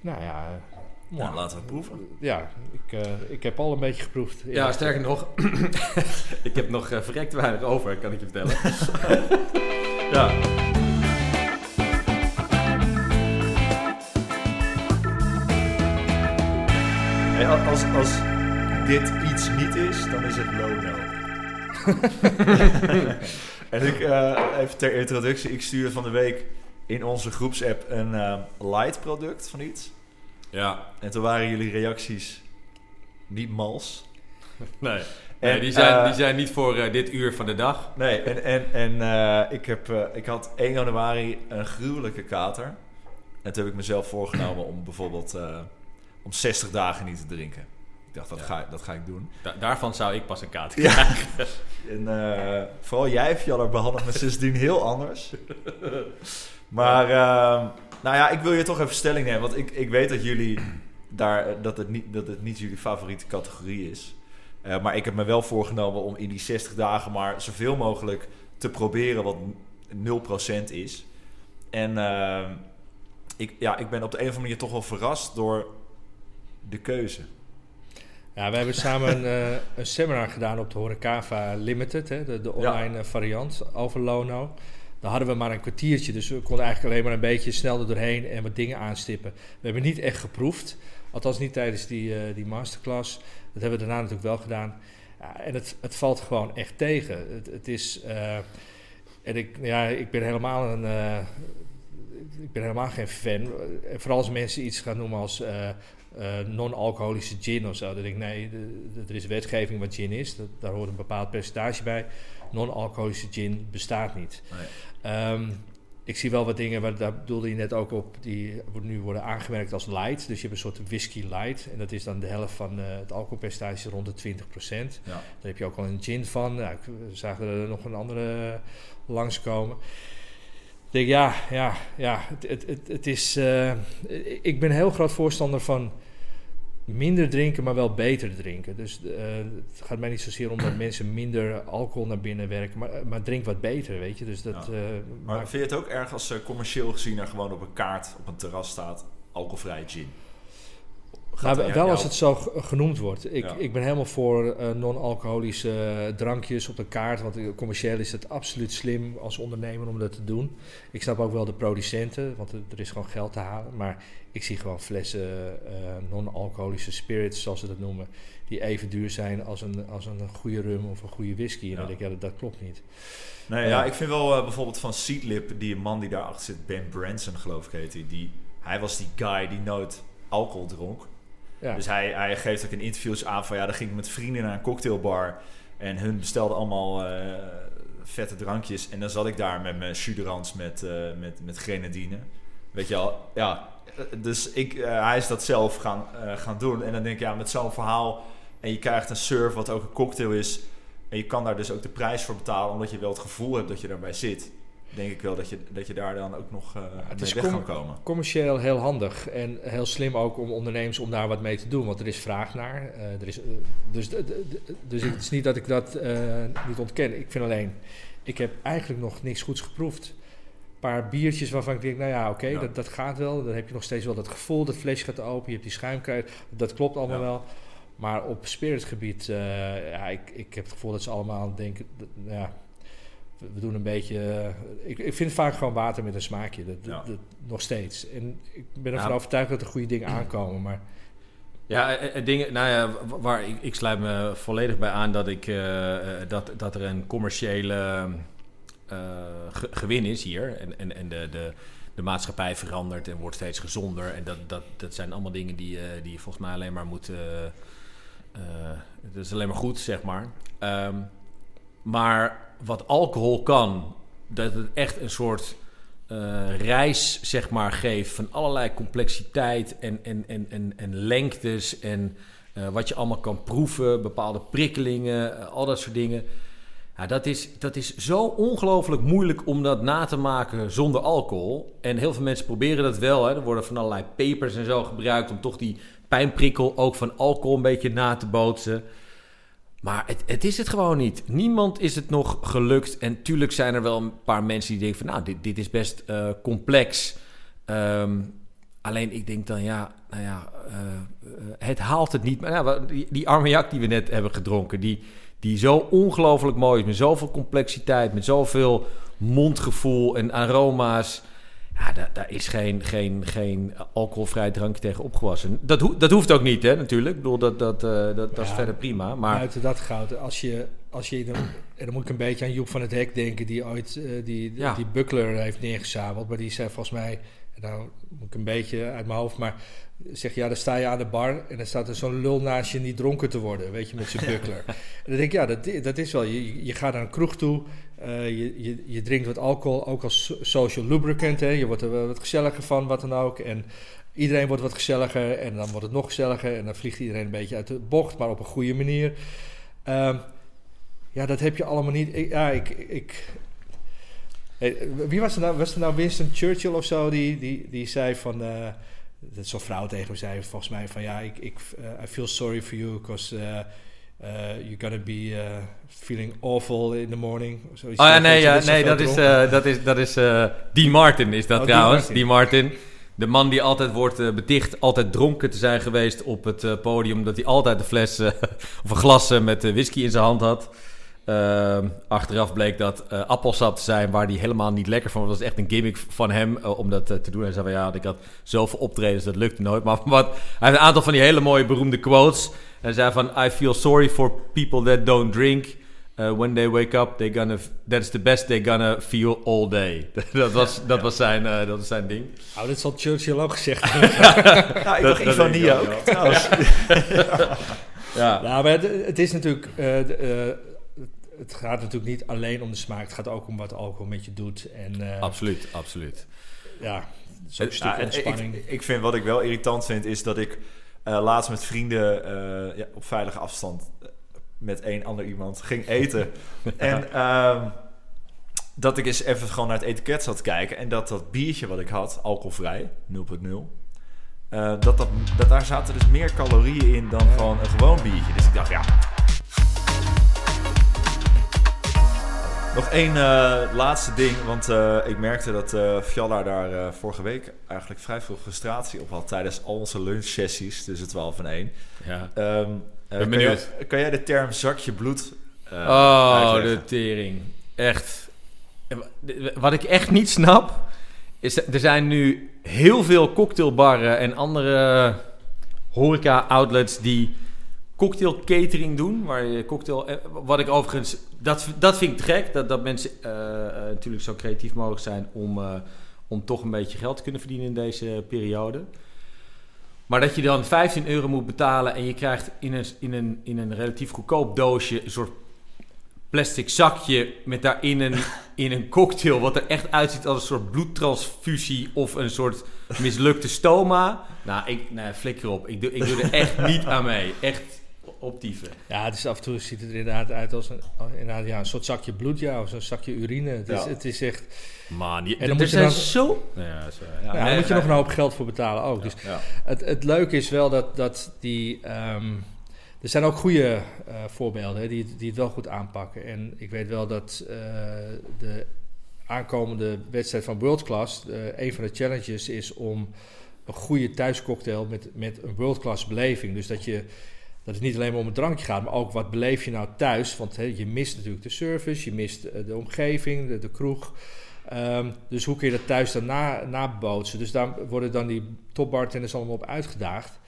nou ja... Ja, laten we het proeven. Ja, ik, ik heb al een beetje geproefd. Ja, sterker nog, [laughs] ik heb nog verrekt weinig over, kan ik je vertellen. [laughs] ja. Hey, als, als dit iets niet is, dan is het low no. [laughs] en ik, uh, even ter introductie, ik stuurde van de week in onze groepsapp een uh, light product van iets. Ja. En toen waren jullie reacties niet mals. Nee. En, die, zijn, uh, die zijn niet voor uh, dit uur van de dag. Nee, en, en, en uh, ik, heb, ik had 1 januari een gruwelijke kater. En toen heb ik mezelf voorgenomen om bijvoorbeeld om 60 dagen niet te drinken. Dacht, dat, ja. ga, dat ga ik doen. Da daarvan zou ik pas een kater krijgen. Ja. [laughs] en vooral jij, Fjaller, behandelt me sindsdien heel anders. Maar, ehm, nou ja, ik wil je toch even stelling nemen. Want ik, ik weet dat jullie daar, dat het, niet, dat het niet jullie favoriete categorie is. Uh, maar ik heb me wel voorgenomen om in die 60 dagen maar zoveel mogelijk te proberen wat 0% is. En uh, ik, ja, ik ben op de een of andere manier toch wel verrast door de keuze. Ja, we hebben samen een, uh, een seminar gedaan op de Horecava Limited, hè, de, de online ja. variant over Lono. Dan hadden we maar een kwartiertje, dus we konden eigenlijk alleen maar een beetje snel er doorheen en wat dingen aanstippen. We hebben niet echt geproefd, althans niet tijdens die, uh, die masterclass. Dat hebben we daarna natuurlijk wel gedaan. Ja, en het, het valt gewoon echt tegen. Het, het is. Uh, en ik, ja, ik ben helemaal een. Uh, ik ben helemaal geen fan. Vooral als mensen iets gaan noemen als uh, non-alcoholische gin of zo. Dan denk ik, nee, er is wetgeving wat gin is. Dat, daar hoort een bepaald percentage bij. Non-alcoholische gin bestaat niet. Nee. Um, ik zie wel wat dingen, waar, daar bedoelde je net ook op, die nu worden aangemerkt als light. Dus je hebt een soort whisky light. En dat is dan de helft van uh, het alcoholpercentage rond de 20 procent. Ja. Daar heb je ook al een gin van. Nou, we zagen er nog een andere langskomen. Ik denk, ja, ja, ja, het, het, het, het is... Uh, ik ben heel groot voorstander van minder drinken, maar wel beter drinken. Dus uh, het gaat mij niet zozeer om dat [clears throat] mensen minder alcohol naar binnen werken, maar, maar drink wat beter, weet je. Dus dat, ja. uh, maar maakt... vind je het ook erg als uh, commercieel gezien er gewoon op een kaart op een terras staat alcoholvrij gin? Nou, wel als het zo genoemd wordt. Ik, ja. ik ben helemaal voor uh, non-alcoholische uh, drankjes op de kaart. Want commercieel is het absoluut slim als ondernemer om dat te doen. Ik snap ook wel de producenten, want er is gewoon geld te halen. Maar ik zie gewoon flessen uh, non-alcoholische spirits, zoals ze dat noemen, die even duur zijn als een, als een goede rum of een goede whisky. En ja. dan denk ik, ja, dat, dat klopt niet. Nee, ja, ik vind wel bijvoorbeeld van Seedlip, die man die daarachter zit, Ben Branson geloof ik heet hij. Die, hij was die guy die nooit alcohol dronk. Dus hij, hij geeft ook in interviews aan van ja, dan ging ik met vrienden naar een cocktailbar. En hun bestelden allemaal uh, vette drankjes. En dan zat ik daar met mijn chuderans met, uh, met, met grenadine. Weet je al, ja. Dus ik, uh, hij is dat zelf gaan, gaan doen. En dan denk ik ja, met zo'n verhaal. En je krijgt een surf wat ook een cocktail is. En je kan daar dus ook de prijs voor betalen omdat je wel het gevoel hebt dat je daarbij zit denk ik wel dat je, dat je daar dan ook nog uh, ja, het mee is weg kan komen. commercieel heel handig en heel slim ook om ondernemers om daar wat mee te doen, want er is vraag naar. Uh, er is, uh, dus, dus het is niet dat ik dat niet ontken. Ik vind alleen, ik heb eigenlijk nog niks goeds geproefd. Een paar biertjes waarvan ik denk, nou ja, oké, okay, ja. dat, dat gaat wel. Dan heb je nog steeds wel dat gevoel, dat flesje gaat open, je hebt die schuimkruid, dat klopt allemaal ja. wel. Maar op spiritgebied, ja, ik, ik heb het gevoel dat ze allemaal denken, dat, ja, we doen een beetje. Uh, ik, ik vind vaak gewoon water met een smaakje. Dat, ja. dat, dat, nog steeds. En ik ben ervan ja. overtuigd dat er goede dingen aankomen. Maar. Ja, dingen, nou ja, waar ik, ik sluit me volledig bij aan dat, ik, uh, dat, dat er een commerciële uh, ge gewin is hier. En, en, en de, de, de maatschappij verandert en wordt steeds gezonder. En dat, dat, dat zijn allemaal dingen die, die je volgens mij alleen maar moet. dat is alleen maar goed, zeg maar. Um, maar wat alcohol kan, dat het echt een soort uh, reis zeg maar, geeft van allerlei complexiteit en, en, en, en, en lengtes en uh, wat je allemaal kan proeven, bepaalde prikkelingen, uh, al dat soort dingen. Ja, dat, is, dat is zo ongelooflijk moeilijk om dat na te maken zonder alcohol. En heel veel mensen proberen dat wel. Hè. Er worden van allerlei pepers en zo gebruikt om toch die pijnprikkel ook van alcohol een beetje na te bootsen. Maar het, het, is het gewoon niet. Niemand is het nog gelukt. En tuurlijk zijn er wel een paar mensen die denken van... nou, dit, dit is best uh, complex. Um, alleen ik denk dan, ja, nou ja... Uh, het haalt het niet. Maar die, die armejak die we net hebben gedronken... die, die zo ongelooflijk mooi is... met zoveel complexiteit, met zoveel mondgevoel en aroma's... Ja, daar, daar is geen, geen, geen alcoholvrij drankje tegen opgewassen. Dat, ho dat hoeft ook niet, hè, natuurlijk. Ik bedoel, dat, dat, uh, dat, dat is verder prima. Maar... Buiten dat goud, als je... Als je dan, en dan moet ik een beetje aan Joep van het Hek denken... die ooit uh, die, ja. die buckler heeft neergezabeld. Maar die zei volgens mij... Nou moet ik een beetje uit mijn hoofd... maar zeg ja, dan sta je aan de bar... en dan staat er zo'n lul naast je niet dronken te worden... weet je, met zijn [laughs] buckler. en dan denk ik, ja, dat, dat is wel... Je, je gaat naar een kroeg toe... Uh, je, je, je, drinkt wat alcohol, ook als social lubricant. Hè? Je wordt er wat gezelliger van, wat dan ook. En iedereen wordt wat gezelliger en dan wordt het nog gezelliger. En dan vliegt iedereen een beetje uit de bocht, maar op een goede manier. Uh, ja, dat heb je allemaal niet. Ik, ja, ik, ik, wie was er nou? Was er nou Winston Churchill of zo? Die, die, die zei van. Uh, dat zo'n vrouw tegen me zei volgens mij van ja, ik, ik uh, I feel sorry for you because you're gonna be uh, feeling awful in the morning. Oh ja, nee, ja, nee dat, is, uh, dat is, dat is Dean Martin is dat oh, trouwens. Dean Martin. De man die altijd wordt beticht altijd dronken te zijn geweest op het podium. Dat hij altijd een fles [laughs] of een glas met whisky in zijn hand had. Achteraf bleek dat appelsap te zijn waar hij helemaal niet lekker van was. Dat was echt een gimmick van hem om dat te doen. Hij zei van ja, ik had zoveel optredens, dat lukte nooit. Maar [laughs] wat, hij heeft een aantal van die hele mooie beroemde quotes. Hij zei van, I feel sorry for people that don't drink. Uh, when they wake up, they gonna, that's the best they're gonna feel all day. [laughs] dat, was, dat, was zijn, uh, dat was zijn ding. Nou, dit zal Churchill ook gezegd [laughs] hebben. nou, ik dacht Ivonie ook. Ja. [laughs] ja. Nou, maar het, het is natuurlijk... Uh, het gaat natuurlijk niet alleen om de smaak. Het gaat ook om wat alcohol met je doet. En, absoluut, absoluut. Ja, zo'n stuk ontspanning. Ik, ik vind wat ik wel irritant vind, is dat ik uh, laatst met vrienden uh, ja, op veilige afstand uh, met één ander iemand ging eten. [laughs] en ehm, dat ik eens even gewoon naar het etiket zat kijken. En dat dat biertje wat ik had, alcoholvrij, 0.0. dat, dat, dat daar zaten dus meer calorieën in dan gewoon een gewoon biertje. Dus ik dacht, ja, Nog één uh, laatste ding, want uh, ik merkte dat uh, Fjalla daar vorige week eigenlijk vrij veel frustratie op had tijdens al onze lunchsessies tussen 12 en 1. Ja. Um, ben kan, jij, kan jij de term zakje bloed Oh, uitleggen? de tering. Echt. Wat ik echt niet snap, is er zijn nu heel veel cocktailbarren en andere horeca-outlets die cocktail catering doen. Waar je cocktail. Eh, wat ik overigens. Dat, dat vind ik gek. Dat, dat mensen uh, natuurlijk zo creatief mogelijk zijn om, uh, om toch een beetje geld te kunnen verdienen in deze periode. Maar dat je dan 15 euro moet betalen en je krijgt in een, in een, in een relatief goedkoop doosje een soort plastic zakje met daarin een, [laughs] in een cocktail. Wat er echt uitziet als een soort bloedtransfusie of een soort mislukte stoma. Nou, ik, nee, flikker op. Ik doe, ik doe er echt niet aan mee. Echt optieven. Ja, het is af en toe ziet het er inderdaad uit als een, inderdaad, ja, een soort zakje bloed, ja, of zo'n zakje urine. Het, is, het is echt... Man, je, en dan moet je dan, zo... Ja, zo, ja. dan moet je nog een hoop geld voor betalen ook. dus Het, het leuke is wel dat, dat die... Um, er zijn ook goede uh, voorbeelden hè, die, die het wel goed aanpakken. En ik weet wel dat uh, de aankomende wedstrijd van World Class... Uh, een van de challenges is om een goede thuiscocktail met, met een world class beleving. Dus dat je dat het niet alleen maar om het drankje gaat, maar ook wat beleef je nou thuis. Want je mist natuurlijk de service, je mist eh, de omgeving, de, kroeg. Um, dus hoe kun je dat thuis dan na, nabootsen? Dus daar worden dan die topbartenders allemaal op uitgedaagd.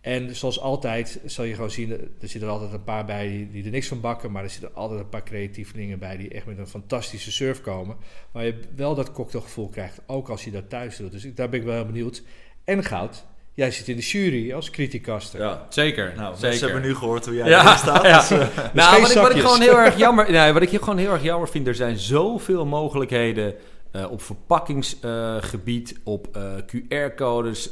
En zoals altijd zal je gewoon zien, er zitten er altijd een paar bij die, er niks van bakken. Maar er zitten altijd een paar creatievelingen bij die echt met een fantastische surf komen. Waar je wel dat cocktailgevoel krijgt, ook als je dat thuis doet. Dus daar ben ik wel heel benieuwd. En goud, Jij zit in de jury als criticaster. Ja, zeker. Nou, zeker. hebben nu gehoord hoe jij ja, staat. Ja. [laughs] Dus, uh, nou, wat ik, wat ik, gewoon heel erg [laughs] jammer, nee, wat ik gewoon heel erg jammer vind, er zijn zoveel mogelijkheden uh, op verpakkingsgebied, uh, op uh, QR-codes,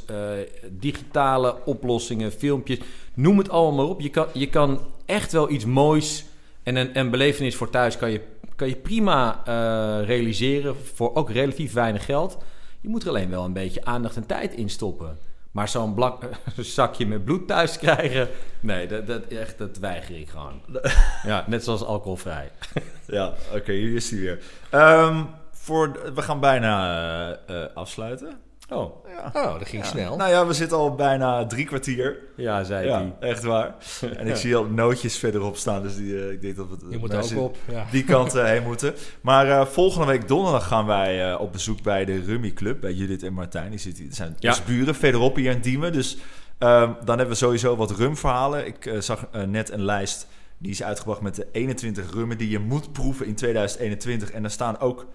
digitale oplossingen, filmpjes. Noem het allemaal maar op. Je kan, je kan echt wel iets moois en een, een belevenis voor thuis kan je, kan je prima realiseren voor ook relatief weinig geld. Je moet er alleen wel een beetje aandacht en tijd in stoppen. Maar zo'n [laughs] zakje met bloed thuis krijgen, nee, dat, dat, echt, dat weiger ik gewoon. [laughs] ja, net zoals alcoholvrij. ja, oké, hier is hij weer. Um, voor, we gaan bijna uh, uh, afsluiten. Oh, Ja. Oh, dat ging Ja. snel. Nou ja, we zitten al bijna drie kwartier. ja, zei Ja, echt waar. [laughs] En ik zie al nootjes verderop staan, dus die, eh, ik denk dat we moet ook op. Die kant eh, heen moeten. Maar eh, volgende week donderdag gaan wij op bezoek bij de Rummy Club, bij Judith en Martijn. Die, zitten, die zijn Ja. onze buren, verderop hier in Diemen. Dus ehm, dan hebben we sowieso wat rumverhalen. Ik zag net een lijst, die is uitgebracht met de 21 rummen die je moet proeven in 2021. En daar, staan ook,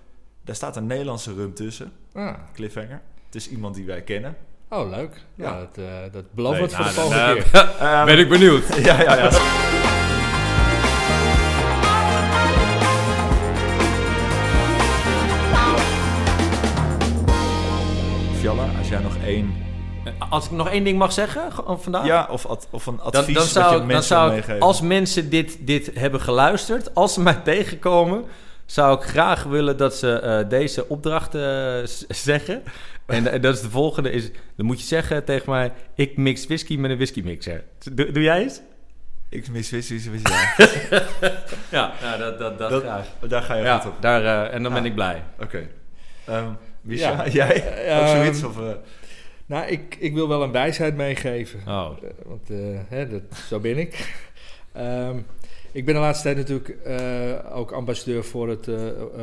daar staat een Nederlandse rum tussen, Ah. Cliffhanger. Het is iemand die wij kennen. Oh, leuk. Ja, Ja. dat, eh, dat belooft Nee, wat voor de nou, volgende dan, keer. [laughs] Ehm, ben ik benieuwd. [laughs] Ja, ja, ja. Fjalla, als jij nog één... Als ik nog één ding mag zeggen ge- vandaag. Ja, of, ad- of een Dan, advies dan wat zou, je ik- dan mensen zou wil ik, meegeven. als mensen dit, dit hebben geluisterd, als ze [laughs] mij tegenkomen, zou ik graag willen dat ze eh, deze opdrachten eh, zeggen. En, dat is de volgende, is, dan moet je zeggen tegen mij, ik mix whisky met een whisky mixer. Doe, doe jij eens? Ik mis wist, wist, ja. Ja, nou, dat, dat, dat, Dat- graag. Daar ga je Ja, goed op. daar, eh, en dan ben ik blij. Oké. Ehm Misha, Ja. [laughs] jij? Eh, Ook zoiets? ehm, Of, eh, Nou, ik, ik wil wel een wijsheid meegeven. Oh. Eh, Want eh, hè, dat, zo ben ik. [laughs] Ehm, ik ben de laatste tijd natuurlijk eh, ook ambassadeur voor het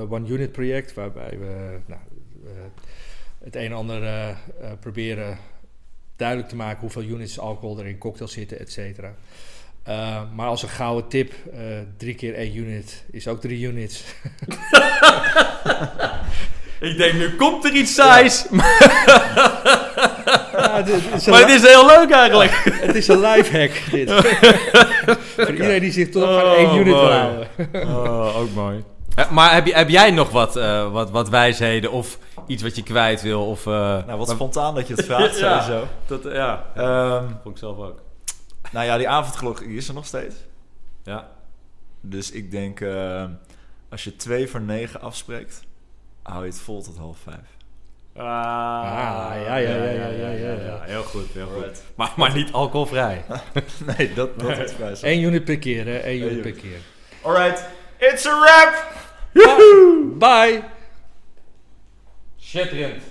One Unit project, waarbij we nou, eh, het een en ander eh, eh, proberen duidelijk te maken hoeveel units alcohol er in cocktails zitten, et cetera. Eh, maar als een gouden tip, drie keer één unit is ook drie units. [laughs] Ik denk, nu komt er iets saais, Ja, [laughs] een maar het is heel leuk eigenlijk. Het is een lifehack, dit. [laughs] Voor iedereen die zich toch aan Oh, één unit wil houden. Oh, ook mooi. Maar heb, je, heb jij nog wat, eh, wat, wat wijsheden of iets wat je kwijt wil? Of, eh, nou, wat maar- spontaan dat je het [laughs] vraagt, Ja. sowieso. Dat, ja, Ehm, vond ik zelf ook. nou ja, die avondklok is er nog steeds. Ja. Dus ik denk, ehm, als je twee voor negen afspreekt, hou je het vol tot half vijf. Ah, ja, ja, ja, ja, ja, ja. Heel goed, heel goed. Maar, maar niet alcoholvrij. [laughs] Nee, dat, dat is vrij [laughs] zo. Eén unit per keer, hè? Eén unit Eén per unit. keer. Alright, it's a wrap! Bye! Schitterend.